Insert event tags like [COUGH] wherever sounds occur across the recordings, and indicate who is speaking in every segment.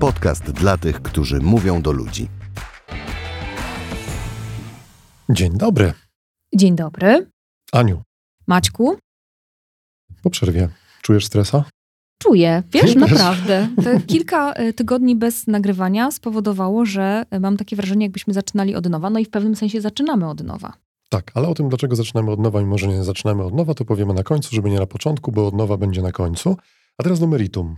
Speaker 1: Podcast dla tych, którzy mówią do ludzi.
Speaker 2: Dzień dobry.
Speaker 3: Dzień dobry.
Speaker 2: Aniu,
Speaker 3: Maćku,
Speaker 2: po przerwie czujesz stresa?
Speaker 3: czuję, wiesz, naprawdę. Te kilka e, tygodni bez nagrywania spowodowało, że e, mam takie wrażenie, jakbyśmy zaczynali od nowa. No i w pewnym sensie zaczynamy od nowa.
Speaker 2: Tak, ale o tym, dlaczego zaczynamy od nowa i może nie zaczynamy od nowa, to powiemy na końcu, żeby nie na początku, bo od nowa będzie na końcu. A teraz do meritum.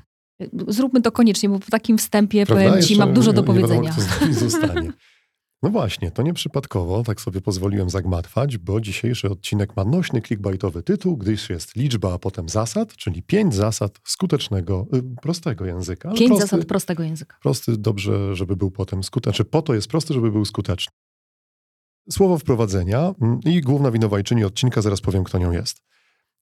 Speaker 3: Zróbmy to koniecznie, bo po takim wstępie,
Speaker 2: Prawda?
Speaker 3: powiem ci,
Speaker 2: Jeszcze
Speaker 3: mam dużo
Speaker 2: nie,
Speaker 3: do
Speaker 2: nie wiadomo,
Speaker 3: powiedzenia.
Speaker 2: nami [LAUGHS] zostanie. No właśnie, to nieprzypadkowo, tak sobie pozwoliłem zagmatwać, bo dzisiejszy odcinek ma nośny clickbaitowy tytuł, gdyż jest liczba, a potem zasad, czyli pięć zasad skutecznego, y, prostego języka.
Speaker 3: Pięć
Speaker 2: prosty,
Speaker 3: zasad prostego języka.
Speaker 2: Prosty, dobrze, żeby był potem skuteczny. Znaczy, po to jest prosty, żeby był skuteczny. Słowo wprowadzenia mm, i główna winowajczyni odcinka, zaraz powiem, kto nią jest.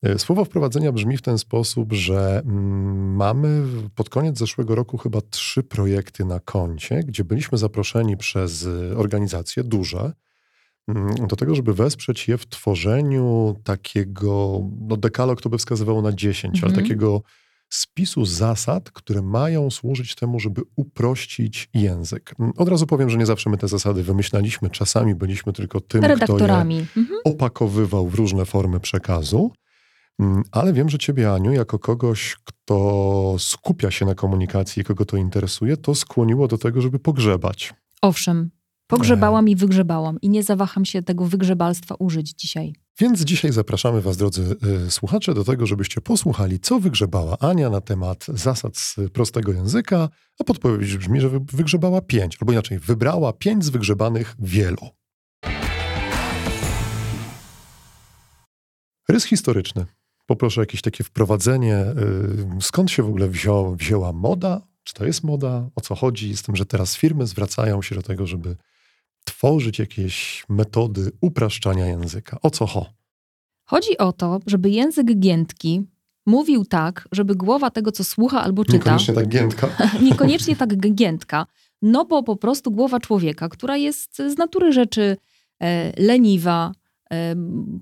Speaker 2: E, Słowo wprowadzenia brzmi w ten sposób, że mm, mamy pod koniec zeszłego roku chyba trzy projekty na koncie, gdzie byliśmy zaproszeni przez y, organizacje duże mm, do tego, żeby wesprzeć je w tworzeniu takiego, no dekalog to by wskazywało na 10, ale
Speaker 3: Mhm.
Speaker 2: takiego spisu zasad, które mają służyć temu, żeby uprościć język. Mm, Od razu powiem, że nie zawsze my te zasady wymyślaliśmy, czasami byliśmy tylko tym, kto je.
Speaker 3: Mhm.
Speaker 2: opakowywał w różne formy przekazu. Mm, Ale wiem, że ciebie, Aniu, jako kogoś, kto skupia się na komunikacji i kogo to interesuje, to skłoniło do tego, żeby pogrzebać.
Speaker 3: Owszem, pogrzebałam i wygrzebałam i nie zawaham się tego wygrzebalstwa użyć dzisiaj.
Speaker 2: Więc dzisiaj zapraszamy Was, drodzy y, słuchacze, do tego, żebyście posłuchali, co wygrzebała Ania na temat zasad z prostego języka, a podpowiedź brzmi, że wy- wygrzebała pięć, albo inaczej, wybrała pięć z wygrzebanych wielu. Rys historyczny. Poproszę jakieś takie wprowadzenie. y, Skąd się w ogóle wziął, wzięła moda? Czy to jest moda? O co chodzi z tym, że teraz firmy zwracają się do tego, żeby tworzyć jakieś metody upraszczania języka? O co ho?
Speaker 3: Chodzi o to, żeby język giętki mówił tak, żeby głowa tego, co słucha albo czyta,
Speaker 2: Niekoniecznie tak giętka. [LAUGHS]
Speaker 3: niekoniecznie tak giętka, no bo po prostu głowa człowieka, która jest z natury rzeczy e, leniwa,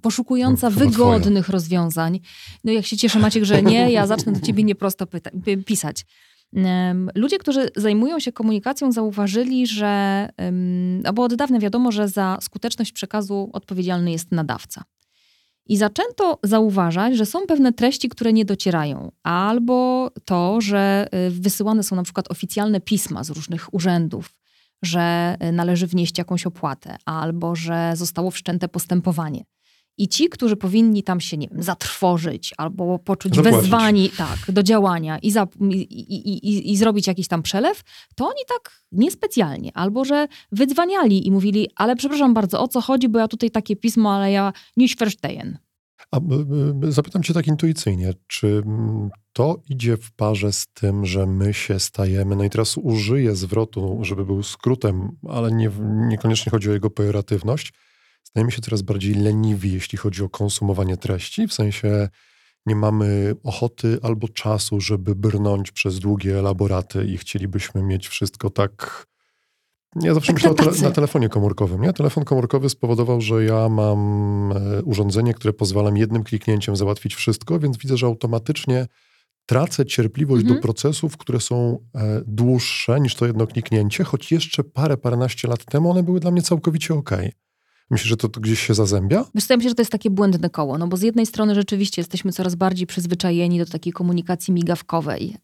Speaker 3: poszukująca
Speaker 2: No,
Speaker 3: wygodnych rozwiązań. No jak się cieszę Maciek, że nie, ja zacznę do ciebie nieprosto pisać. Ludzie, którzy zajmują się komunikacją, zauważyli, że, no bo od dawna wiadomo, że za skuteczność przekazu odpowiedzialny jest nadawca. I zaczęto zauważać, że są pewne treści, które nie docierają, albo to, że y, wysyłane są na przykład oficjalne pisma z różnych urzędów, że y, należy wnieść jakąś opłatę, albo że zostało wszczęte postępowanie. I ci, którzy powinni tam się, nie wiem, zatrwożyć albo poczuć
Speaker 2: Zapłacić.
Speaker 3: wezwani tak, do działania i, za, i, i, i, zrobić jakiś tam przelew, to oni tak niespecjalnie. Albo że wydzwaniali i mówili, ale przepraszam bardzo, o co chodzi, bo ja tutaj takie pismo, ale ja nicht verstehen.
Speaker 2: A zapytam cię tak intuicyjnie, czy to idzie w parze z tym, że my się stajemy, no i teraz użyję zwrotu, żeby był skrótem, ale nie, niekoniecznie chodzi o jego pejoratywność, stajemy się coraz bardziej leniwi, jeśli chodzi o konsumowanie treści, w sensie nie mamy ochoty albo czasu, żeby brnąć przez długie elaboraty i chcielibyśmy mieć wszystko tak... Ja zawsze
Speaker 3: Tak
Speaker 2: myślę
Speaker 3: na
Speaker 2: tele,
Speaker 3: tacy.
Speaker 2: na telefonie komórkowym. Nie? Telefon komórkowy spowodował, że ja mam e, urządzenie, które pozwala mi jednym kliknięciem załatwić wszystko, więc widzę, że automatycznie tracę cierpliwość
Speaker 3: Mhm.
Speaker 2: do procesów, które są e, dłuższe niż to jedno kliknięcie, choć jeszcze parę, paręnaście lat temu one były dla mnie całkowicie okej. Myślisz, że to, to gdzieś się zazębia?
Speaker 3: Co, ja myślę, że to jest takie błędne koło, no bo z jednej strony rzeczywiście jesteśmy coraz bardziej przyzwyczajeni do takiej komunikacji migawkowej.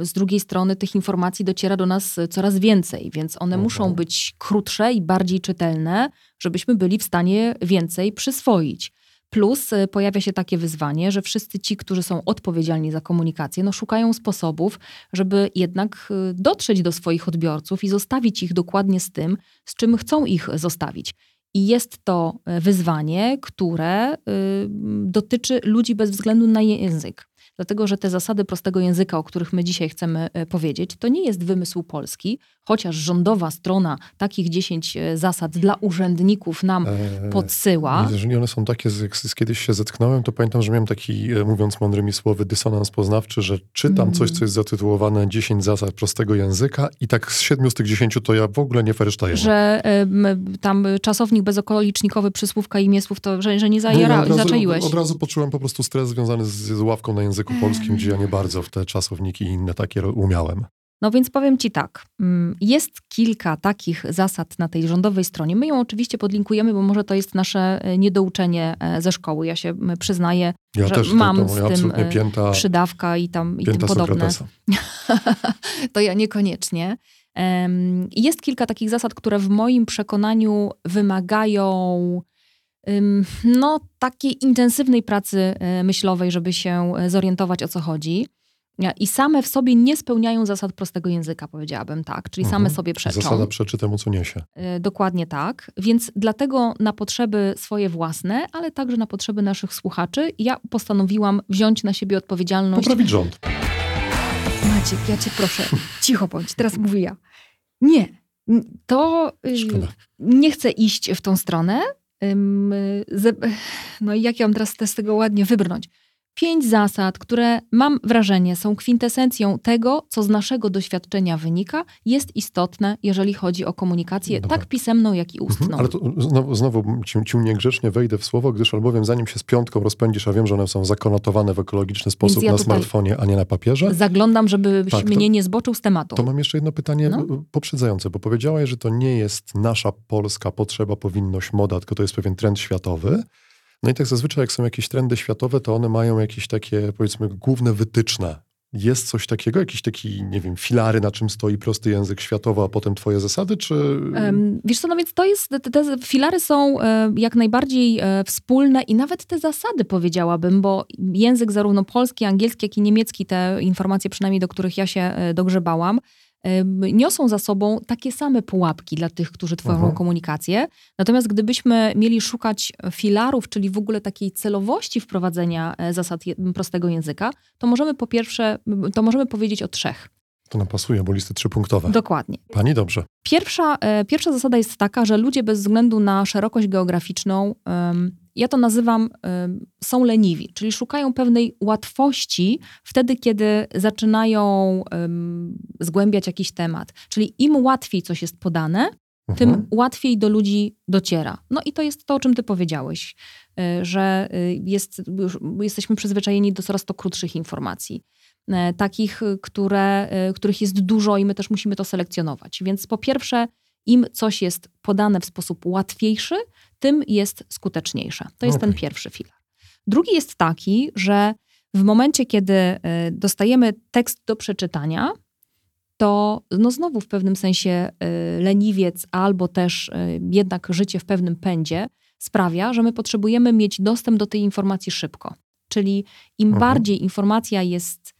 Speaker 3: Z drugiej strony tych informacji dociera do nas coraz więcej, więc one
Speaker 2: Mhm.
Speaker 3: muszą być krótsze i bardziej czytelne, żebyśmy byli w stanie więcej przyswoić. Plus e, pojawia się takie wyzwanie, że wszyscy ci, którzy są odpowiedzialni za komunikację, no szukają sposobów, żeby jednak e, dotrzeć do swoich odbiorców i zostawić ich dokładnie z tym, z czym chcą ich zostawić. I jest to e, wyzwanie, które y, dotyczy ludzi bez względu na język. Dlatego, że te zasady prostego języka, o których my dzisiaj chcemy e, powiedzieć, to nie jest wymysł polski, chociaż rządowa strona takich 10 e, zasad dla urzędników nam
Speaker 2: E,
Speaker 3: podsyła.
Speaker 2: Jeżeli one są takie, jak kiedyś się zetknąłem, to pamiętam, że miałem taki, e, mówiąc mądrymi słowy, dysonans poznawczy, że czytam
Speaker 3: Mm.
Speaker 2: coś, co jest zatytułowane 10 zasad prostego języka i tak z 7 z tych 10 to ja w ogóle nie fersztaję.
Speaker 3: Że em, tam czasownik bezokolicznikowy, przysłówka i imiesłów, to że, że nie
Speaker 2: Nie,
Speaker 3: zajera,
Speaker 2: No od, razu,
Speaker 3: zaczaiłeś.
Speaker 2: od razu poczułem po prostu stres związany z, z ławką na języku polskim, gdzie ja nie bardzo w te czasowniki i inne takie umiałem.
Speaker 3: No więc powiem Ci tak, mm, jest kilka takich zasad na tej rządowej stronie. My ją oczywiście podlinkujemy, bo może to jest nasze e, niedouczenie e, ze szkoły. Ja się przyznaję,
Speaker 2: ja
Speaker 3: że
Speaker 2: też, to,
Speaker 3: mam
Speaker 2: to
Speaker 3: z
Speaker 2: moja
Speaker 3: tym
Speaker 2: absolutnie
Speaker 3: e,
Speaker 2: pięta,
Speaker 3: przydawka i tam i
Speaker 2: pięta
Speaker 3: tym podobne. [LAUGHS] To ja niekoniecznie. Jest kilka takich zasad, które w moim przekonaniu wymagają ym, no, takiej intensywnej pracy e, myślowej, żeby się e, zorientować o co chodzi. Ja- I same w sobie nie spełniają zasad prostego języka, powiedziałabym tak, czyli same
Speaker 2: Mhm.
Speaker 3: sobie przeczą.
Speaker 2: Zasada przeczy temu, co niesie.
Speaker 3: E, Dokładnie tak. Więc dlatego na potrzeby swoje własne, ale także na potrzeby naszych słuchaczy, ja postanowiłam wziąć na siebie odpowiedzialność.
Speaker 2: Poprawić rząd.
Speaker 3: Maciek, ja cię proszę, cicho bądź, teraz mówię ja. Nie, to y,
Speaker 2: Szkoda.
Speaker 3: nie chcę iść w tą stronę. No i jak ja mam teraz te- z tego ładnie wybrnąć? Pięć zasad, które mam wrażenie są kwintesencją tego, co z naszego doświadczenia wynika, jest istotne, jeżeli chodzi o komunikację,
Speaker 2: Dobra.
Speaker 3: tak pisemną, jak i ustną.
Speaker 2: Mhm, ale to znowu, znowu ci, ci niegrzecznie wejdę w słowo, gdyż albowiem zanim się z piątką rozpędzisz, a wiem, że one są zakonotowane w ekologiczny sposób
Speaker 3: ja
Speaker 2: na smartfonie, a nie na papierze,
Speaker 3: Zaglądam, żebyś
Speaker 2: Tak, to-
Speaker 3: mnie nie zboczył z tematu.
Speaker 2: to mam jeszcze jedno pytanie
Speaker 3: No.
Speaker 2: y, poprzedzające, bo powiedziałaś, że to nie jest nasza polska potrzeba, powinność, moda, tylko to jest pewien trend światowy. No i tak zazwyczaj, jak są jakieś trendy światowe, to one mają jakieś takie, powiedzmy, główne wytyczne. Jest coś takiego, jakiś taki, nie wiem, filary, na czym stoi prosty język światowy, a potem twoje zasady, czy...
Speaker 3: Wiesz co, no więc to jest, te, te filary są e, jak najbardziej e, wspólne i nawet te zasady powiedziałabym, bo język zarówno polski, angielski, jak i niemiecki, te informacje przynajmniej do których ja się e, dogrzebałam, niosą za sobą takie same pułapki dla tych, którzy tworzą
Speaker 2: Mhm.
Speaker 3: komunikację. Natomiast gdybyśmy mieli szukać filarów, czyli w ogóle takiej celowości wprowadzenia e, zasad prostego języka, to możemy po pierwsze, to możemy powiedzieć o trzech.
Speaker 2: To nam pasuje, bo listy trzypunktowe.
Speaker 3: Dokładnie.
Speaker 2: Pani dobrze.
Speaker 3: Pierwsza, e, pierwsza zasada jest taka, że ludzie bez względu na szerokość geograficzną, ja to nazywam, są leniwi, czyli szukają pewnej łatwości wtedy, kiedy zaczynają zgłębiać jakiś temat. Czyli im łatwiej coś jest podane, tym
Speaker 2: Mhm.
Speaker 3: łatwiej do ludzi dociera. No i to jest to, o czym ty powiedziałeś, y, że y, jest, jesteśmy przyzwyczajeni do coraz to krótszych informacji. E, Takich, które, y, których jest dużo i my też musimy to selekcjonować. Więc po pierwsze, im coś jest podane w sposób łatwiejszy, tym jest skuteczniejsze. To jest ten
Speaker 2: Okej.
Speaker 3: pierwszy filar. Drugi jest taki, że w momencie, kiedy y, dostajemy tekst do przeczytania, to no znowu w pewnym sensie y, leniwiec albo też y, jednak życie w pewnym pędzie sprawia, że my potrzebujemy mieć dostęp do tej informacji szybko. Czyli im
Speaker 2: Mhm.
Speaker 3: bardziej informacja jest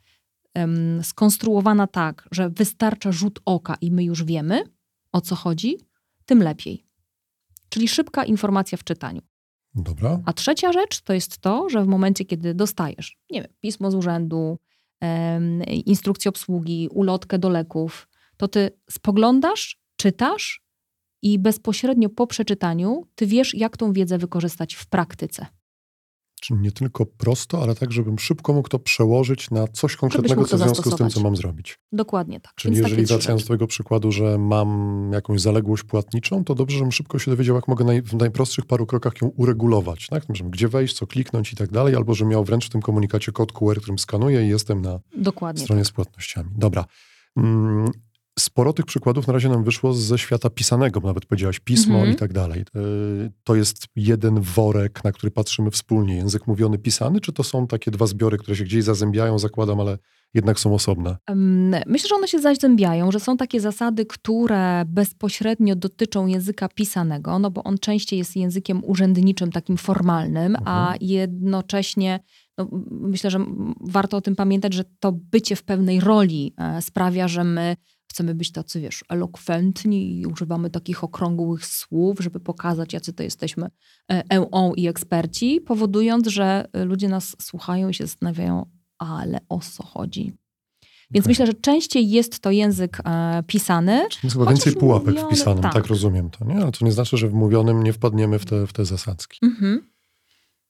Speaker 3: em, skonstruowana tak, że wystarcza rzut oka i my już wiemy, o co chodzi, tym lepiej. Czyli szybka informacja w czytaniu.
Speaker 2: Dobra.
Speaker 3: A trzecia rzecz to jest to, że w momencie, kiedy dostajesz, nie wiem, pismo z urzędu, instrukcję obsługi, ulotkę do leków, to ty spoglądasz, czytasz i bezpośrednio po przeczytaniu ty wiesz, jak tą wiedzę wykorzystać w praktyce.
Speaker 2: Czyli nie tylko prosto, ale tak, żebym szybko mógł to przełożyć na coś konkretnego, co w związku z tym, co mam zrobić.
Speaker 3: Dokładnie tak.
Speaker 2: Czyli
Speaker 3: Więc
Speaker 2: jeżeli wracając do twojego przykładu, że mam jakąś zaległość płatniczą, to dobrze, żebym szybko się dowiedział, jak mogę naj, w najprostszych paru krokach ją uregulować. Tak? Żebym gdzie wejść, co kliknąć i tak dalej, albo że miał wręcz w tym komunikacie kod QR, którym skanuję i jestem na
Speaker 3: Dokładnie.
Speaker 2: stronie z płatnościami. Dobra. Mm, Sporo tych przykładów na razie nam wyszło ze świata pisanego, bo nawet powiedziałaś pismo
Speaker 3: Mhm.
Speaker 2: i tak dalej. Y, To jest jeden worek, na który patrzymy wspólnie. Język mówiony, pisany, czy to są takie dwa zbiory, które się gdzieś zazębiają, zakładam, ale jednak są osobne?
Speaker 3: Myślę, że one się zazębiają, że są takie zasady, które bezpośrednio dotyczą języka pisanego, no bo on częściej jest językiem urzędniczym, takim formalnym, a
Speaker 2: Mhm.
Speaker 3: jednocześnie no, myślę, że warto o tym pamiętać, że to bycie w pewnej roli e, sprawia, że my chcemy być tacy, wiesz, elokwentni i używamy takich okrągłych słów, żeby pokazać, jacy to jesteśmy e, EO i eksperci, powodując, że e, ludzie nas słuchają i się zastanawiają, ale o co chodzi? Więc
Speaker 2: Okej.
Speaker 3: myślę, że częściej jest to język e, pisany.
Speaker 2: Czyli jest chyba więcej pułapek
Speaker 3: mówione,
Speaker 2: wpisanym, tak.
Speaker 3: tak.
Speaker 2: rozumiem to, nie? Ale to nie znaczy, że w mówionym nie wpadniemy w te, w te zasadzki.
Speaker 3: Mhm.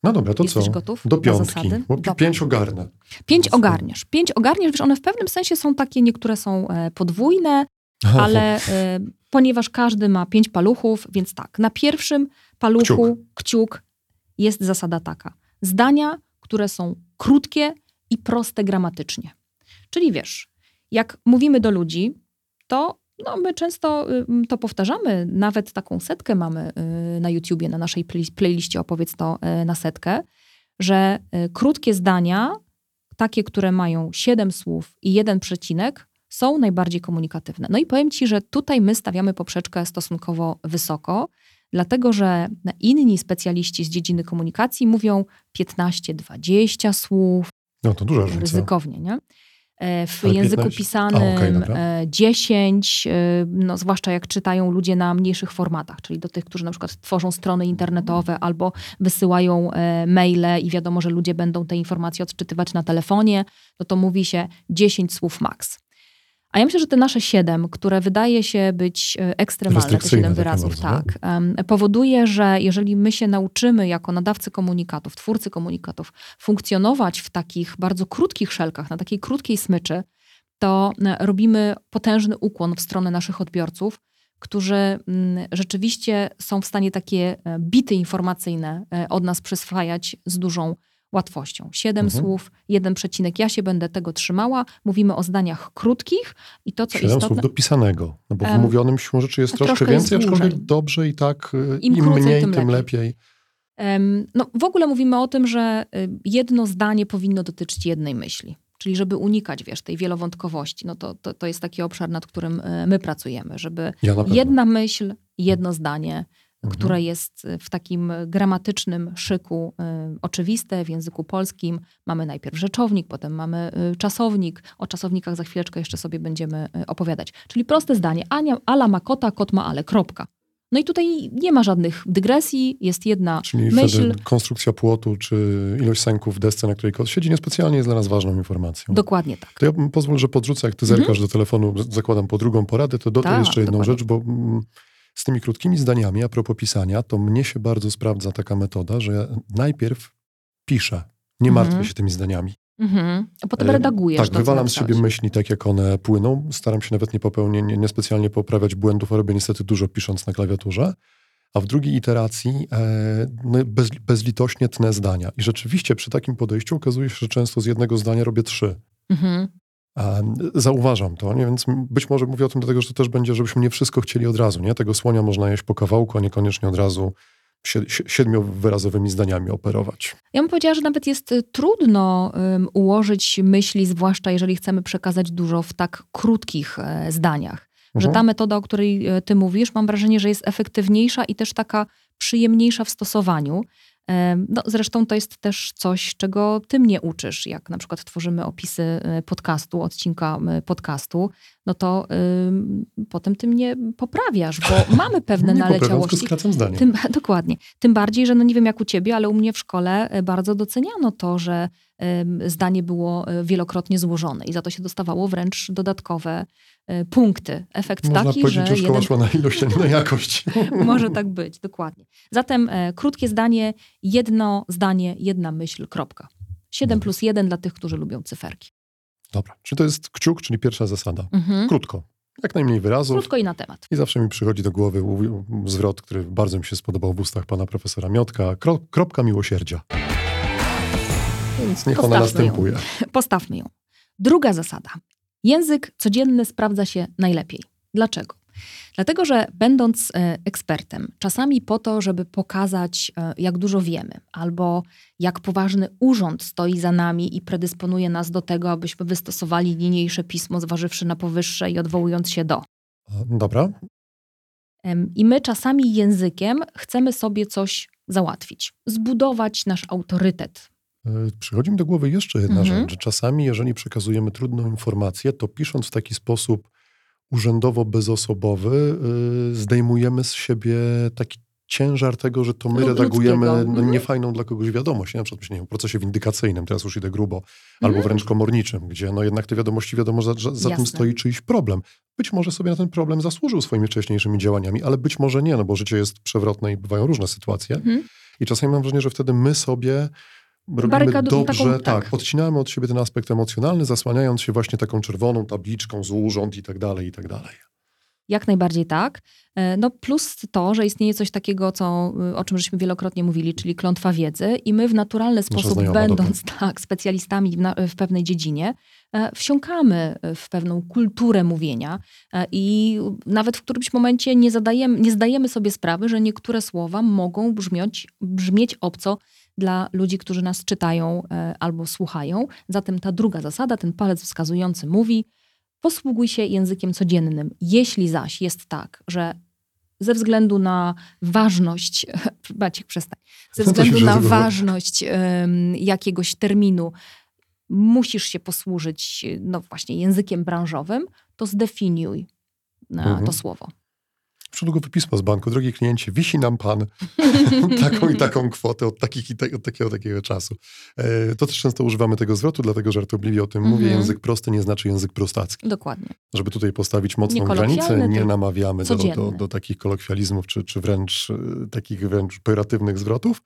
Speaker 2: No dobra, to
Speaker 3: Jesteś
Speaker 2: co?
Speaker 3: gotów
Speaker 2: Do piątki, bo
Speaker 3: Dobra.
Speaker 2: pięć ogarnę.
Speaker 3: Pięć
Speaker 2: Jasne.
Speaker 3: ogarniesz. Pięć ogarniesz, wiesz, one w pewnym sensie są takie, niektóre są e, podwójne,
Speaker 2: Aha,
Speaker 3: ale e, ponieważ każdy ma pięć paluchów, więc tak, na pierwszym paluchu kciuk. jest zasada taka. Zdania, które są krótkie i proste gramatycznie. Czyli wiesz, jak mówimy do ludzi, to no, my często y, to powtarzamy. Nawet taką setkę mamy y, na YouTubie, na naszej playliście Opowiedz to y, na setkę, że krótkie zdania, takie, które mają siedem słów i jeden przecinek, są najbardziej komunikatywne. No i powiem Ci, że tutaj my stawiamy poprzeczkę stosunkowo wysoko, dlatego że inni specjaliści z dziedziny komunikacji mówią 15-20 słów.
Speaker 2: No to duża różnica.
Speaker 3: Ryzykownie, nie? E, w Ale języku 15? pisanym A, okay, 10, e, e, no, zwłaszcza jak czytają ludzie na mniejszych formatach, czyli do tych, którzy na przykład tworzą strony internetowe albo wysyłają maile i wiadomo, że ludzie będą te informacje odczytywać na telefonie, no to mówi się 10 słów max. A ja myślę, że te nasze siedem, które wydaje się być e, ekstremalne, te siedem wyrazów, tak, powoduje, że jeżeli my się nauczymy jako nadawcy komunikatów, twórcy komunikatów, funkcjonować w takich bardzo krótkich szelkach, na takiej krótkiej smyczy, to e, robimy potężny ukłon w stronę naszych odbiorców, którzy rzeczywiście są w stanie takie e, bity informacyjne od nas przyswajać z dużą łatwością. Siedem mhm. słów, jeden przecinek. Ja się będę tego trzymała. Mówimy o zdaniach krótkich i to, co
Speaker 2: Siedem
Speaker 3: istotne...
Speaker 2: słów do pisanego. No bo w um, mówionym siłą rzeczy jest troszkę więcej, aczkolwiek dobrze i tak, y, im, im krócej, mniej, tym, tym lepiej. lepiej.
Speaker 3: Um, no, w ogóle mówimy o tym, że y, jedno zdanie powinno dotyczyć jednej myśli. Czyli żeby unikać, wiesz, tej wielowątkowości. No to, to, to jest taki obszar, nad którym y, my pracujemy, żeby ja jedna myśl, jedno zdanie mhm. które jest y, w takim gramatycznym szyku y, oczywiste w języku polskim. Mamy najpierw rzeczownik, potem mamy y, czasownik. O czasownikach za chwileczkę jeszcze sobie będziemy y, opowiadać. Czyli proste zdanie. Ania, Ala ma kota, kot ma ale, kropka. No i tutaj nie ma żadnych dygresji, jest jedna
Speaker 2: Czyli
Speaker 3: myśl.
Speaker 2: konstrukcja płotu, czy ilość sęków w desce, na której kot siedzi, niespecjalnie jest dla nas ważną informacją.
Speaker 3: Dokładnie tak.
Speaker 2: To ja pozwól, że podrzucę, jak ty zerkasz mhm. do telefonu, zakładam po drugą poradę, to dodaj tak, jeszcze jedną dokładnie. rzecz, bo mm, z tymi krótkimi zdaniami, a propos pisania, to mnie się bardzo sprawdza taka metoda, że najpierw piszę, nie mhm. martwię się tymi zdaniami.
Speaker 3: Mhm. A potem redagujesz.
Speaker 2: Tak, wywalam z siebie myśli tak, jak one płyną. Staram się nawet nie popełniać, nie, niespecjalnie poprawiać błędów, a robię niestety dużo pisząc na klawiaturze. A w drugiej iteracji e, no, bez, bezlitośnie tnę zdania. I rzeczywiście przy takim podejściu okazuje się, że często z jednego zdania robię trzy. Mhm. Zauważam to, nie? więc być może mówię o tym dlatego, że to też będzie, żebyśmy nie wszystko chcieli od razu. Nie? Tego słonia można jeść po kawałku, a niekoniecznie od razu siedmiowyrazowymi zdaniami operować.
Speaker 3: Ja bym powiedziała, że nawet jest y, trudno um, ułożyć myśli, zwłaszcza jeżeli chcemy przekazać dużo w tak krótkich e, zdaniach. Mhm. Że ta metoda, o której e, ty mówisz, mam wrażenie, że jest efektywniejsza i też taka przyjemniejsza w stosowaniu. No, zresztą to jest też coś, czego ty mnie uczysz, jak na przykład tworzymy opisy e, podcastu, odcinka podcastu, no to potem ty mnie poprawiasz, bo [LAUGHS] mamy pewne nie naleciałości.
Speaker 2: Skracam zdanie.
Speaker 3: Tym, [LAUGHS] dokładnie. Tym bardziej, że no nie wiem jak u ciebie, ale u mnie w szkole e, bardzo doceniano to, że zdanie było e, wielokrotnie złożone i za to się dostawało wręcz dodatkowe y, punkty. Efekt
Speaker 2: Można
Speaker 3: taki,
Speaker 2: że... że szkoła
Speaker 3: jeden...
Speaker 2: szła na ilość, a nie na [LAUGHS] jakość. [LAUGHS]
Speaker 3: Może tak być, dokładnie. Zatem krótkie zdanie, jedno zdanie, jedna myśl, kropka. 7 plus 1 dla tych, którzy lubią cyferki.
Speaker 2: Dobra, czyli to jest kciuk, czyli pierwsza zasada. Mhm. Krótko. Jak najmniej wyrazów.
Speaker 3: Krótko i na temat.
Speaker 2: I zawsze mi przychodzi do głowy zwrot, który bardzo mi się spodobał w ustach pana profesora Miotka. kropka miłosierdzia. Więc niech Postawmy ona następuje. Ją.
Speaker 3: Postawmy ją. Druga zasada. Język codzienny sprawdza się najlepiej. Dlaczego? Dlatego, że będąc e, ekspertem, czasami po to, żeby pokazać, e, jak dużo wiemy, albo jak poważny urząd stoi za nami i predysponuje nas do tego, abyśmy wystosowali niniejsze pismo, zważywszy na powyższe i odwołując się do.
Speaker 2: Dobra.
Speaker 3: I my czasami językiem chcemy sobie coś załatwić, zbudować nasz autorytet.
Speaker 2: E, przychodzi mi do głowy jeszcze jedna mhm. rzecz, że czasami, jeżeli przekazujemy trudną informację, to pisząc w taki sposób urzędowo-bezosobowy, y, zdejmujemy z siebie taki ciężar tego, że to my redagujemy no, mhm. niefajną dla kogoś wiadomość. Na przykład nie wiem, w procesie windykacyjnym, teraz już idę grubo, albo mhm. wręcz komorniczym, gdzie no jednak te wiadomości, wiadomo, za, za tym stoi czyjś problem. Być może sobie na ten problem zasłużył swoimi wcześniejszymi działaniami, ale być może nie, no bo życie jest przewrotne i bywają różne sytuacje. Mhm. I czasami mam wrażenie, że wtedy my sobie robimy dobrze, taką, tak, tak, odcinamy od siebie ten aspekt emocjonalny, zasłaniając się właśnie taką czerwoną tabliczką z urząd i tak dalej, i tak dalej.
Speaker 3: Jak najbardziej tak. E, no plus to, że istnieje coś takiego, co, y, o czym żeśmy wielokrotnie mówili, czyli klątwa wiedzy i my w naturalny sposób, będąc tak, specjalistami w, na, w, pewnej dziedzinie, e, wsiąkamy w pewną kulturę mówienia e, i nawet w którymś momencie nie, zadajemy, nie zdajemy sobie sprawy, że niektóre słowa mogą brzmieć, brzmieć obco dla ludzi, którzy nas czytają e, albo słuchają. Zatem ta druga zasada, ten palec wskazujący mówi, posługuj się językiem codziennym. Jeśli zaś jest tak, że ze względu na ważność, [LAUGHS] Maciek przestań, ze względu na ważność um, jakiegoś terminu musisz się posłużyć no właśnie językiem branżowym, to zdefiniuj mhm. to słowo
Speaker 2: przelegowe pismo z banku. Drogi kliencie, wisi nam pan [LAUGHS] taką i taką kwotę od, takich i te, od takiego, takiego czasu. E, to też często używamy tego zwrotu, dlatego żartobliwie o tym mówię. Mhm. Język prosty nie znaczy język prostacki.
Speaker 3: Dokładnie.
Speaker 2: Żeby tutaj postawić mocną granicę, nie namawiamy do, do, do, takich kolokwializmów, czy, czy wręcz e, takich wręcz pejoratywnych zwrotów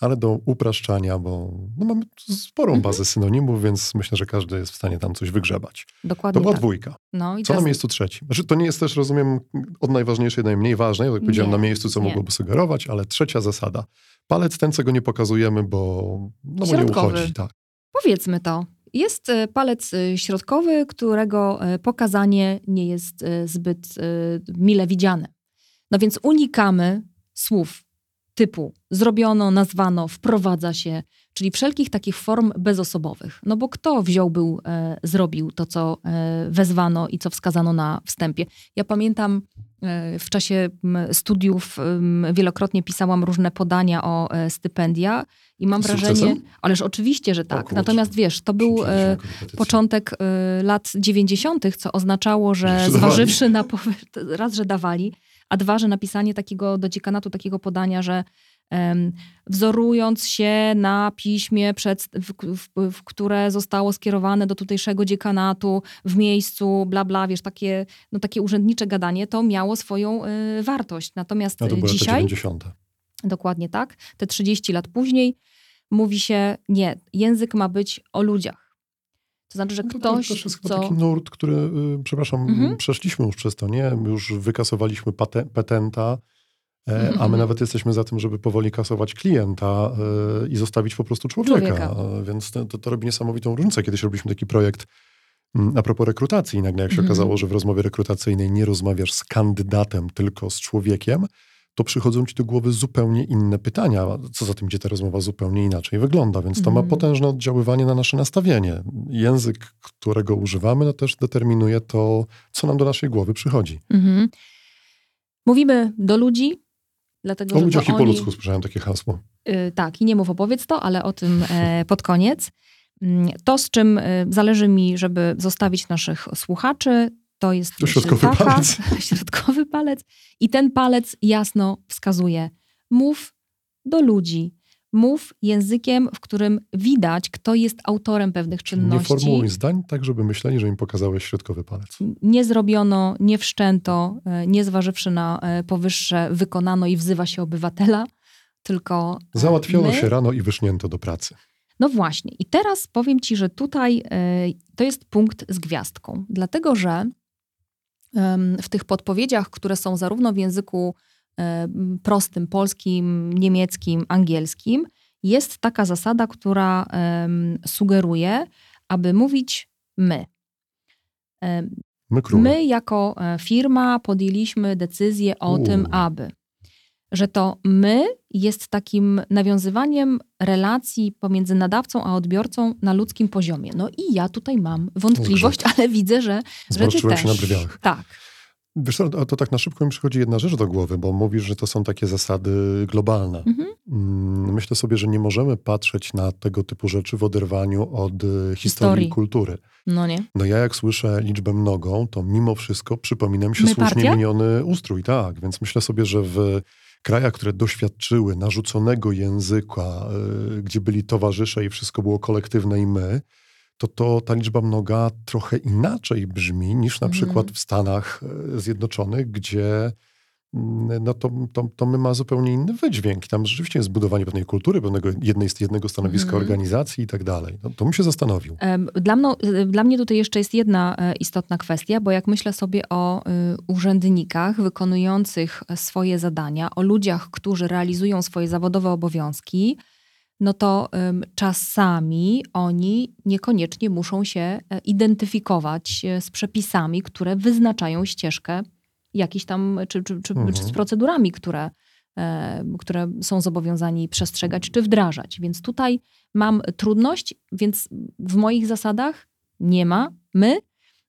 Speaker 2: ale do upraszczania, bo no mamy sporą mhm. bazę synonimów, więc myślę, że każdy jest w stanie tam coś wygrzebać.
Speaker 3: Dokładnie
Speaker 2: To była
Speaker 3: tak.
Speaker 2: dwójka.
Speaker 3: No,
Speaker 2: co na miejscu trzecim? Znaczy, to nie jest też, rozumiem, od najważniejszej do najmniej ważnej, jak powiedziałem, na miejscu, co nie. mogłoby sugerować, ale trzecia zasada. Palec ten, co go nie pokazujemy, bo, no, bo nie uchodzi. Tak.
Speaker 3: Powiedzmy to. Jest e, palec e, środkowy, którego e, pokazanie nie jest zbyt mile widziane. No więc unikamy słów typu zrobiono, nazwano, wprowadza się, czyli wszelkich takich form bezosobowych. No bo kto wziął, był, e, zrobił to, co e, wezwano i co wskazano na wstępie. Ja pamiętam e, w czasie studiów wielokrotnie pisałam różne podania o e, stypendia i mam wrażenie, ależ oczywiście, że tak. Natomiast wiesz, to był e, początek e, lat 90., co oznaczało, że zważywszy na [LAUGHS] raz, że dawali, a dwa, że napisanie takiego do dziekanatu takiego podania, że wzorując się na piśmie, przed, w, w, w, które zostało skierowane do tutejszego dziekanatu w miejscu, bla, bla, wiesz, takie, no, takie urzędnicze gadanie, to miało swoją y, wartość. Natomiast
Speaker 2: no to były
Speaker 3: dzisiaj...
Speaker 2: 90.
Speaker 3: Dokładnie tak. Te 30 lat później mówi się, nie, język ma być o ludziach to znaczy, że no to ktoś.
Speaker 2: To jest co... taki nurt, który, yy, przepraszam, mhm. przeszliśmy już przez to, nie? Już wykasowaliśmy patenta, e, mhm. a my mhm. nawet jesteśmy za tym, żeby powoli kasować klienta e, i zostawić po prostu człowieka. człowieka. Więc to, to, robi niesamowitą różnicę. Kiedyś robiliśmy taki projekt a propos rekrutacji. I nagle jak się mhm. okazało, że w rozmowie rekrutacyjnej nie rozmawiasz z kandydatem, tylko z człowiekiem, to przychodzą ci do głowy zupełnie inne pytania. Co za tym, gdzie ta rozmowa zupełnie inaczej wygląda, więc to ma mhm. potężne oddziaływanie na nasze nastawienie. Język, którego używamy, no też determinuje to, co nam do naszej głowy przychodzi. Mhm.
Speaker 3: Mówimy do ludzi, dlatego
Speaker 2: o
Speaker 3: że
Speaker 2: ludziach
Speaker 3: i
Speaker 2: oni... po ludzku słyszałem takie hasło.
Speaker 3: Yy, tak, i nie mów opowiedz to, ale o tym e, [LAUGHS] pod koniec. Mm, to, z czym e, zależy mi, żeby zostawić naszych słuchaczy, to jest
Speaker 2: to środkowy taka, palec. [LAUGHS]
Speaker 3: środkowy palec. I ten palec jasno wskazuje: mów do ludzi. Mów językiem, w którym widać, kto jest autorem pewnych czynności.
Speaker 2: Nie formułuj zdań tak, żeby myśleli, że im pokazałeś środkowy palec.
Speaker 3: Nie zrobiono, nie wszczęto, e, nie zważywszy na e, powyższe, wykonano i wzywa się obywatela, tylko.
Speaker 2: E, Załatwiono my... się rano i wysznięto do pracy.
Speaker 3: No właśnie. I teraz powiem ci, że tutaj to jest punkt z gwiazdką, dlatego że w tych podpowiedziach, które są zarówno w języku prostym, polskim, niemieckim, angielskim, jest taka zasada, która sugeruje, aby mówić my.
Speaker 2: My,
Speaker 3: my jako e, firma podjęliśmy decyzję o U. tym, aby że to my jest takim nawiązywaniem relacji pomiędzy nadawcą a odbiorcą na ludzkim poziomie. No i ja tutaj mam wątpliwość, ale widzę, że, że ty też.
Speaker 2: się na brwiach.
Speaker 3: Tak.
Speaker 2: Wiesz co, to tak na szybko mi przychodzi jedna rzecz do głowy, bo mówisz, że to są takie zasady globalne. Mhm. Mm, myślę sobie, że nie możemy patrzeć na tego typu rzeczy w oderwaniu od historii, historii. i kultury.
Speaker 3: No nie.
Speaker 2: No ja jak słyszę liczbę mnogą, to mimo wszystko przypomina mi się My słusznie partia? miniony ustrój, tak. Więc myślę sobie, że w krajach, które doświadczyły narzuconego języka, y, gdzie byli towarzysze i wszystko było kolektywne i my, to, to ta liczba mnoga trochę inaczej brzmi niż na mhm. przykład w Stanach y, Zjednoczonych, gdzie no to, to, to my ma zupełnie inny wydźwięk. Tam rzeczywiście jest budowanie pewnej kultury, pewnego jednej, jednego stanowiska mm. organizacji i tak dalej. No, to bym się zastanowił.
Speaker 3: Dla, mno, y, dla mnie tutaj jeszcze jest jedna e, istotna kwestia, bo jak myślę sobie o y, urzędnikach wykonujących swoje zadania, o ludziach, którzy realizują swoje zawodowe obowiązki, no to czasami oni niekoniecznie muszą się e, identyfikować e, z przepisami, które wyznaczają ścieżkę jakiś tam, czy, czy, czy,
Speaker 2: Mhm.
Speaker 3: czy z procedurami, które, e, które są zobowiązani przestrzegać czy wdrażać. Więc tutaj mam trudność, więc w moich zasadach nie ma my.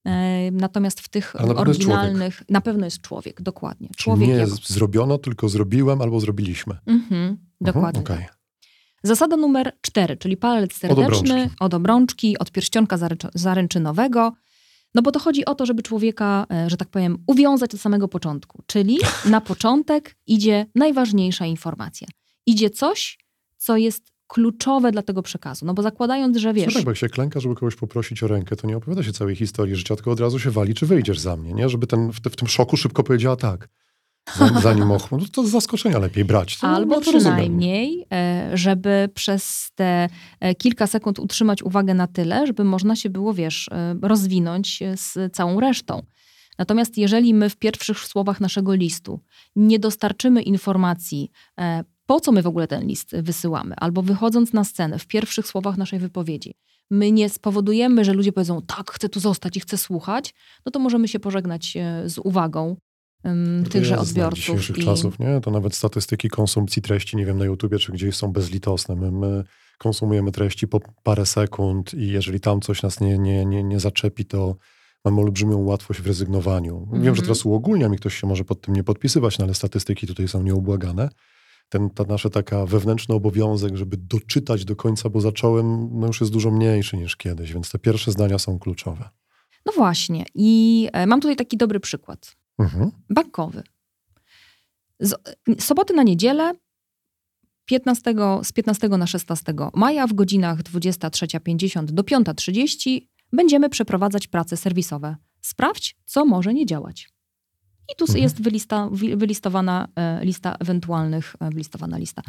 Speaker 3: E, Natomiast w tych
Speaker 2: na
Speaker 3: oryginalnych na pewno jest człowiek, dokładnie.
Speaker 2: Czyli
Speaker 3: Człowiek
Speaker 2: nie
Speaker 3: jako-
Speaker 2: zrobiono, tylko zrobiłem albo zrobiliśmy.
Speaker 3: Mhm, dokładnie.
Speaker 2: Mhm, okej.
Speaker 3: Zasada numer cztery, czyli palec serdeczny
Speaker 2: obrączki.
Speaker 3: od obrączki, od pierścionka zaręcz- zaręczynowego. No bo to chodzi o to, żeby człowieka, e, że tak powiem, uwiązać od samego początku. Czyli na początek idzie najważniejsza informacja. Idzie coś, co jest kluczowe dla tego przekazu. No bo zakładając, że wiesz...
Speaker 2: No tak, bo jak się klęka, żeby kogoś poprosić o rękę, to nie opowiada się całej historii życia, tylko od razu się wali, czy wyjdziesz za mnie, nie? Żeby ten, w, w tym szoku szybko powiedziała tak. Zanim, zanim och, no to z zaskoczenia lepiej brać. To,
Speaker 3: Albo
Speaker 2: no
Speaker 3: przynajmniej, e, żeby przez te e, kilka sekund utrzymać uwagę na tyle, żeby można się było, wiesz, e, rozwinąć z całą resztą. Natomiast jeżeli my w pierwszych słowach naszego listu nie dostarczymy informacji, po co my w ogóle ten list wysyłamy, albo wychodząc na scenę w pierwszych słowach naszej wypowiedzi, my nie spowodujemy, że ludzie powiedzą, tak, chcę tu zostać i chcę słuchać, no to możemy się pożegnać z uwagą
Speaker 2: To
Speaker 3: tychże odbiorców.
Speaker 2: dzisiejszych
Speaker 3: i-
Speaker 2: czasów, nie? To nawet statystyki konsumpcji treści, nie wiem, na YouTubie czy gdzieś są bezlitosne. My, my konsumujemy treści po parę sekund i jeżeli tam coś nas nie, nie, nie, nie zaczepi, to mamy olbrzymią łatwość w rezygnowaniu. Wiem, że
Speaker 3: Mhm.
Speaker 2: teraz uogólniam i ktoś się może pod tym nie podpisywać, no ale statystyki tutaj są nieubłagane. Ten, ta nasza taka wewnętrzny obowiązek, żeby doczytać do końca, bo zacząłem, no już jest dużo mniejszy niż kiedyś, więc te pierwsze zdania są kluczowe.
Speaker 3: No właśnie. I e, mam tutaj taki dobry przykład.
Speaker 2: Mhm.
Speaker 3: Bankowy. Z soboty na niedzielę 15, z 15 na 16 maja w godzinach 23.50 do 5.30 będziemy przeprowadzać prace serwisowe. Sprawdź, co może nie działać. I tu
Speaker 2: Mhm.
Speaker 3: jest wylista, wylistowana e, lista ewentualnych, e, wylistowana lista,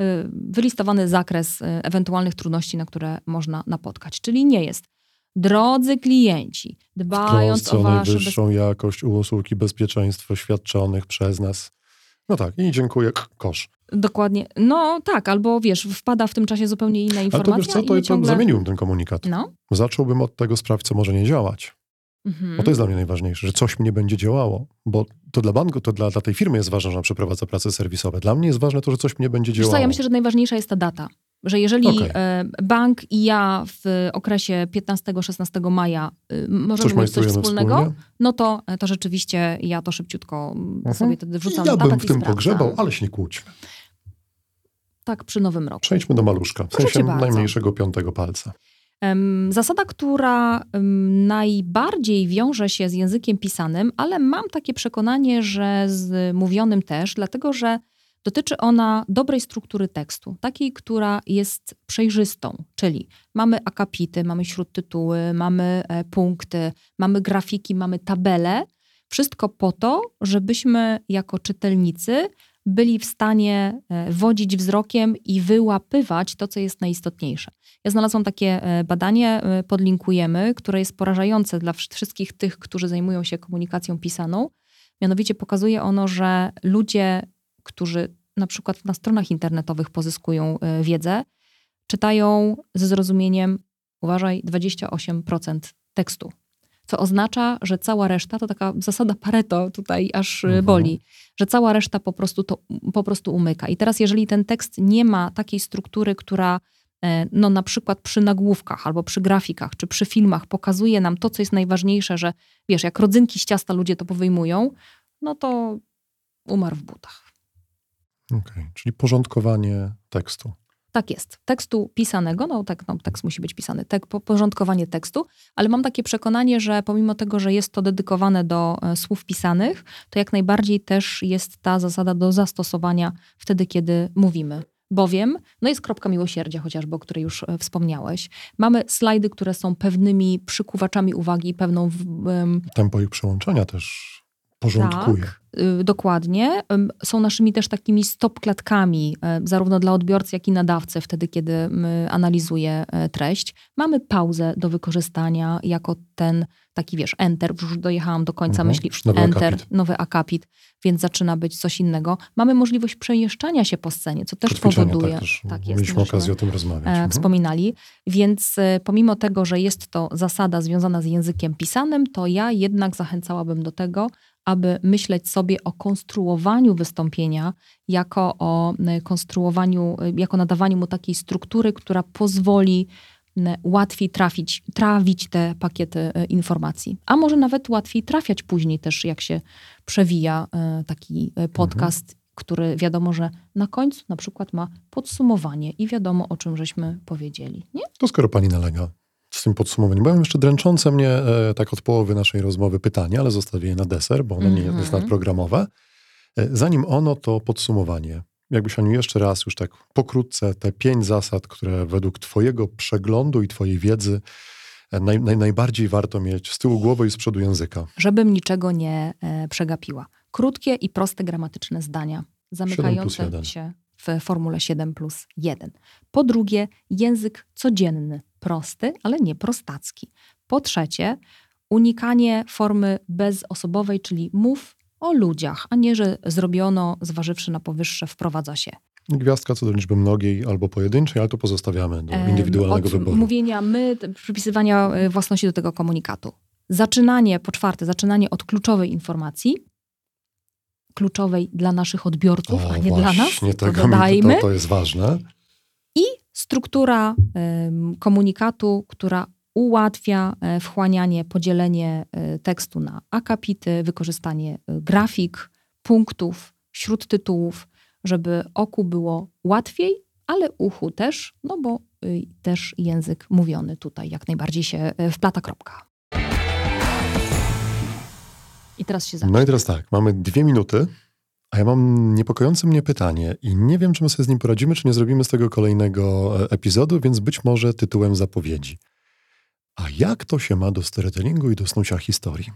Speaker 3: e, wylistowany zakres e, ewentualnych trudności, na które można napotkać. Czyli nie jest, drodzy klienci, dbając o bezpieczeństwo,
Speaker 2: najwyższą jakość usług i bezpieczeństwo świadczonych przez nas. No tak, i dziękuję, kosz.
Speaker 3: Dokładnie. No tak, albo wiesz, wpada w tym czasie zupełnie inna
Speaker 2: Ale
Speaker 3: informacja
Speaker 2: to wiesz co, to, to
Speaker 3: ciągle...
Speaker 2: zamieniłbym ten komunikat.
Speaker 3: No.
Speaker 2: Zacząłbym od tego sprawdź, co może nie działać.
Speaker 3: Mhm.
Speaker 2: Bo to jest dla mnie najważniejsze, że coś mi nie będzie działało. Bo to dla banku, to dla, dla tej firmy jest ważne, że ona przeprowadza prace serwisowe. Dla mnie jest ważne to, że coś mi nie będzie
Speaker 3: Wiesz
Speaker 2: działało.
Speaker 3: co, ja myślę, że najważniejsza jest ta data. Że jeżeli
Speaker 2: Okej.
Speaker 3: e, bank i ja w okresie 15-16 maja e, możemy
Speaker 2: Coś
Speaker 3: mieć coś wspólnego,
Speaker 2: wspólnie.
Speaker 3: no to, to rzeczywiście ja to szybciutko
Speaker 2: Mhm.
Speaker 3: sobie wtedy wrzucam
Speaker 2: ja bym w tym
Speaker 3: sprawdzam.
Speaker 2: pogrzebał, ale się nie kłóćmy.
Speaker 3: Tak przy nowym roku.
Speaker 2: Przejdźmy do maluszka, w sensie najmniejszego piątego palca.
Speaker 3: Zasada, która najbardziej wiąże się z językiem pisanym, ale mam takie przekonanie, że z mówionym też, dlatego że dotyczy ona dobrej struktury tekstu, takiej, która jest przejrzystą, czyli mamy akapity, mamy śródtytuły, mamy e, punkty, mamy grafiki, mamy tabele. Wszystko po to, żebyśmy jako czytelnicy byli w stanie e, wodzić wzrokiem i wyłapywać to, co jest najistotniejsze. Ja znalazłam takie e, badanie, podlinkujemy, które jest porażające dla wsz- wszystkich tych, którzy zajmują się komunikacją pisaną. Mianowicie pokazuje ono, że ludzie, którzy na przykład na stronach internetowych pozyskują e, wiedzę, czytają ze zrozumieniem, uważaj, 28% tekstu. Co oznacza, że cała reszta, to taka zasada Pareto tutaj aż e,
Speaker 2: Mhm.
Speaker 3: boli, że cała reszta po prostu, to, po prostu umyka. I teraz, jeżeli ten tekst nie ma takiej struktury, która e, no na przykład przy nagłówkach albo przy grafikach czy przy filmach pokazuje nam to, co jest najważniejsze, że wiesz, jak rodzynki z ciasta ludzie to powyjmują, no to umarł w butach.
Speaker 2: Okej, Czyli porządkowanie tekstu.
Speaker 3: Tak jest. Tekstu pisanego, no tak, no, tekst musi być pisany, porządkowanie tekstu, ale mam takie przekonanie, że pomimo tego, że jest to dedykowane do e, słów pisanych, to jak najbardziej też jest ta zasada do zastosowania wtedy, kiedy mówimy. Bowiem, no jest kropka miłosierdzia chociażby, o której już e, wspomniałeś. Mamy slajdy, które są pewnymi przykuwaczami uwagi, pewną w, em,
Speaker 2: Tempo ich przełączania też porządkuje.
Speaker 3: Tak, dokładnie. Ym, Są naszymi też takimi stop-klatkami, y, zarówno dla odbiorcy, jak i nadawcy, wtedy, kiedy y, analizuje y, treść. Mamy pauzę do wykorzystania jako ten taki, wiesz, enter, już dojechałam do końca
Speaker 2: Mhm.
Speaker 3: myśli,
Speaker 2: Nowy
Speaker 3: enter,
Speaker 2: akapit.
Speaker 3: nowy akapit, więc zaczyna być coś innego. Mamy możliwość przemieszczania się po scenie, co też
Speaker 2: Ćwiczenia,
Speaker 3: powoduje...
Speaker 2: Tak, też
Speaker 3: tak jest,
Speaker 2: mieliśmy okazję o tym rozmawiać.
Speaker 3: e,
Speaker 2: Mhm.
Speaker 3: wspominali. Więc e, pomimo tego, że jest to zasada związana z językiem pisanym, to ja jednak zachęcałabym do tego, aby myśleć sobie o konstruowaniu wystąpienia jako o e, konstruowaniu, e, jako nadawaniu mu takiej struktury, która pozwoli łatwiej trafić, trawić te pakiety e, informacji. A może nawet łatwiej trafiać później też, jak się przewija taki podcast, który wiadomo, że na końcu na przykład ma podsumowanie i wiadomo, o czym żeśmy powiedzieli. Nie?
Speaker 2: To skoro pani nalega z tym podsumowaniem, bo ja mam jeszcze dręczące mnie e, tak od połowy naszej rozmowy pytanie, ale zostawię je na deser, bo ono nie
Speaker 3: Mhm.
Speaker 2: jest nadprogramowe. E, zanim ono, to podsumowanie. Jakbyś Aniu jeszcze raz już tak pokrótce te pięć zasad, które według twojego przeglądu i twojej wiedzy e, naj, naj, najbardziej warto mieć z tyłu głowy i z przodu języka.
Speaker 3: Żebym niczego nie e, przegapiła. Krótkie i proste gramatyczne zdania, zamykające się w formule 7 plus 1. Po drugie, język codzienny, prosty, ale nie prostacki. Po trzecie, unikanie formy bezosobowej, czyli mów o ludziach, a nie, że zrobiono, zważywszy na powyższe, wprowadza się.
Speaker 2: Gwiazdka co do liczby mnogiej albo pojedynczej, ale to pozostawiamy do indywidualnego
Speaker 3: od
Speaker 2: wyboru.
Speaker 3: Mówienia my, przypisywania e, własności do tego komunikatu. Zaczynanie, po czwarte, zaczynanie od kluczowej informacji, kluczowej dla naszych odbiorców, a nie dla nas,
Speaker 2: właśnie, tego
Speaker 3: dodajmy.
Speaker 2: To, to jest ważne.
Speaker 3: I struktura komunikatu, która ułatwia e, wchłanianie, podzielenie e, tekstu na akapity, wykorzystanie e, grafik, punktów, śródtytułów, żeby oku było łatwiej, ale uchu też, no bo y, też język mówiony tutaj jak najbardziej się wplata kropka. I teraz się zacznie.
Speaker 2: No i teraz tak, mamy dwie minuty, a ja mam niepokojące mnie pytanie i nie wiem, czy my sobie z nim poradzimy, czy nie zrobimy z tego kolejnego e, epizodu, więc być może tytułem zapowiedzi. A jak to się ma do storytellingu i do snucia historii?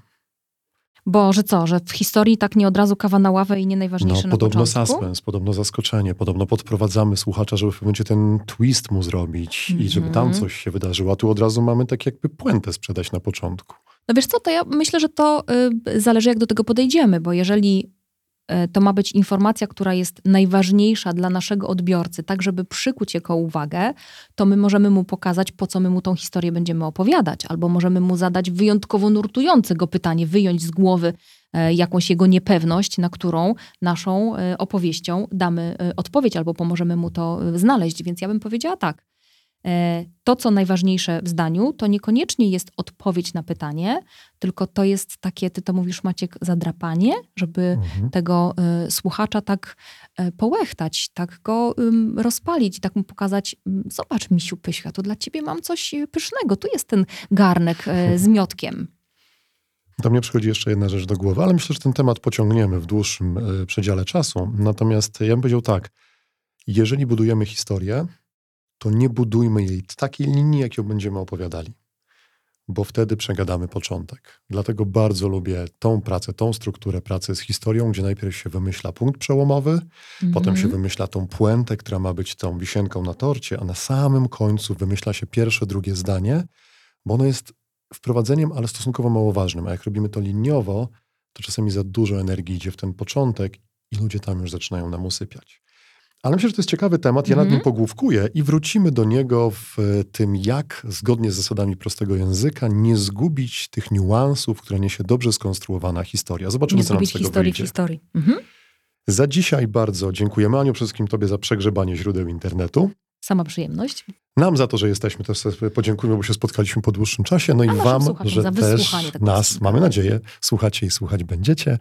Speaker 3: Bo, że co, że w historii tak nie od razu kawa na ławę i nie najważniejsze
Speaker 2: No,
Speaker 3: na
Speaker 2: podobno
Speaker 3: początku?
Speaker 2: suspens, podobno zaskoczenie, podobno podprowadzamy słuchacza, żeby w momencie ten twist mu zrobić i żeby tam
Speaker 3: Mhm.
Speaker 2: coś się wydarzyło, a tu od razu mamy tak jakby puentę sprzedać na początku.
Speaker 3: No wiesz co, to ja myślę, że to y, zależy jak do tego podejdziemy, bo jeżeli to ma być informacja, która jest najważniejsza dla naszego odbiorcy, tak żeby przykuć jego uwagę, to my możemy mu pokazać, po co my mu tą historię będziemy opowiadać, albo możemy mu zadać wyjątkowo nurtujące go pytanie, wyjąć z głowy e, jakąś jego niepewność, na którą naszą e, opowieścią damy e, odpowiedź, albo pomożemy mu to e, znaleźć. Więc ja bym powiedziała tak. E, To, co najważniejsze w zdaniu, to niekoniecznie jest odpowiedź na pytanie, tylko to jest takie, ty to mówisz, Maciek, zadrapanie, żeby
Speaker 2: Mhm.
Speaker 3: tego y, słuchacza tak y, połechtać, tak go ym, rozpalić, tak mu pokazać, zobacz misiu pyśka, to dla ciebie mam coś y, pysznego, tu jest ten garnek y, [LAUGHS] z miotkiem.
Speaker 2: Do mnie przychodzi jeszcze jedna rzecz do głowy, ale myślę, że ten temat pociągniemy w dłuższym przedziale czasu. Natomiast ja bym powiedział tak, jeżeli budujemy historię, to nie budujmy jej takiej linii, jak ją będziemy opowiadali, bo wtedy przegadamy początek. Dlatego bardzo lubię tą pracę, tą strukturę pracy z historią, gdzie najpierw się wymyśla punkt przełomowy, Potem
Speaker 3: Mhm.
Speaker 2: się wymyśla tą puentę, która ma być tą wisienką na torcie, a na samym końcu wymyśla się pierwsze, drugie zdanie, bo ono jest wprowadzeniem, ale stosunkowo mało ważnym. A jak robimy to liniowo, to czasami za dużo energii idzie w ten początek i ludzie tam już zaczynają nam usypiać. Ale myślę, że to jest ciekawy temat. Ja nad
Speaker 3: Mhm.
Speaker 2: nim pogłówkuję i wrócimy do niego w e, tym, jak zgodnie z zasadami prostego języka nie zgubić tych niuansów, które niesie dobrze skonstruowana historia. Zobaczymy,
Speaker 3: Nie
Speaker 2: co nam z tego
Speaker 3: historii w
Speaker 2: wyjdzie.
Speaker 3: historii. Mhm.
Speaker 2: Za dzisiaj bardzo dziękujemy Aniu, przede wszystkim Tobie za przegrzebanie źródeł internetu.
Speaker 3: Sama przyjemność.
Speaker 2: Nam za to, że jesteśmy, też sobie podziękujemy, bo się spotkaliśmy po dłuższym czasie. No i Wam, że też nas,
Speaker 3: odcinka.
Speaker 2: mamy nadzieję, słuchacie i słuchać będziecie.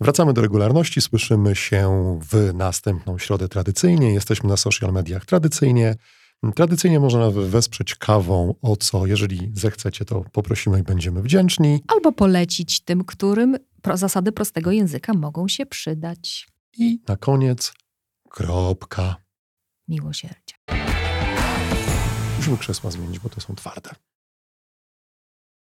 Speaker 2: Wracamy do regularności, słyszymy się w następną środę tradycyjnie. Jesteśmy na social mediach tradycyjnie. Tradycyjnie można wesprzeć kawą, o co, jeżeli zechcecie, to poprosimy i będziemy wdzięczni.
Speaker 3: Albo polecić tym, którym zasady prostego języka mogą się przydać.
Speaker 2: I na koniec, kropka.
Speaker 3: Miłosierdzie.
Speaker 2: Musimy krzesła zmienić, bo te są twarde.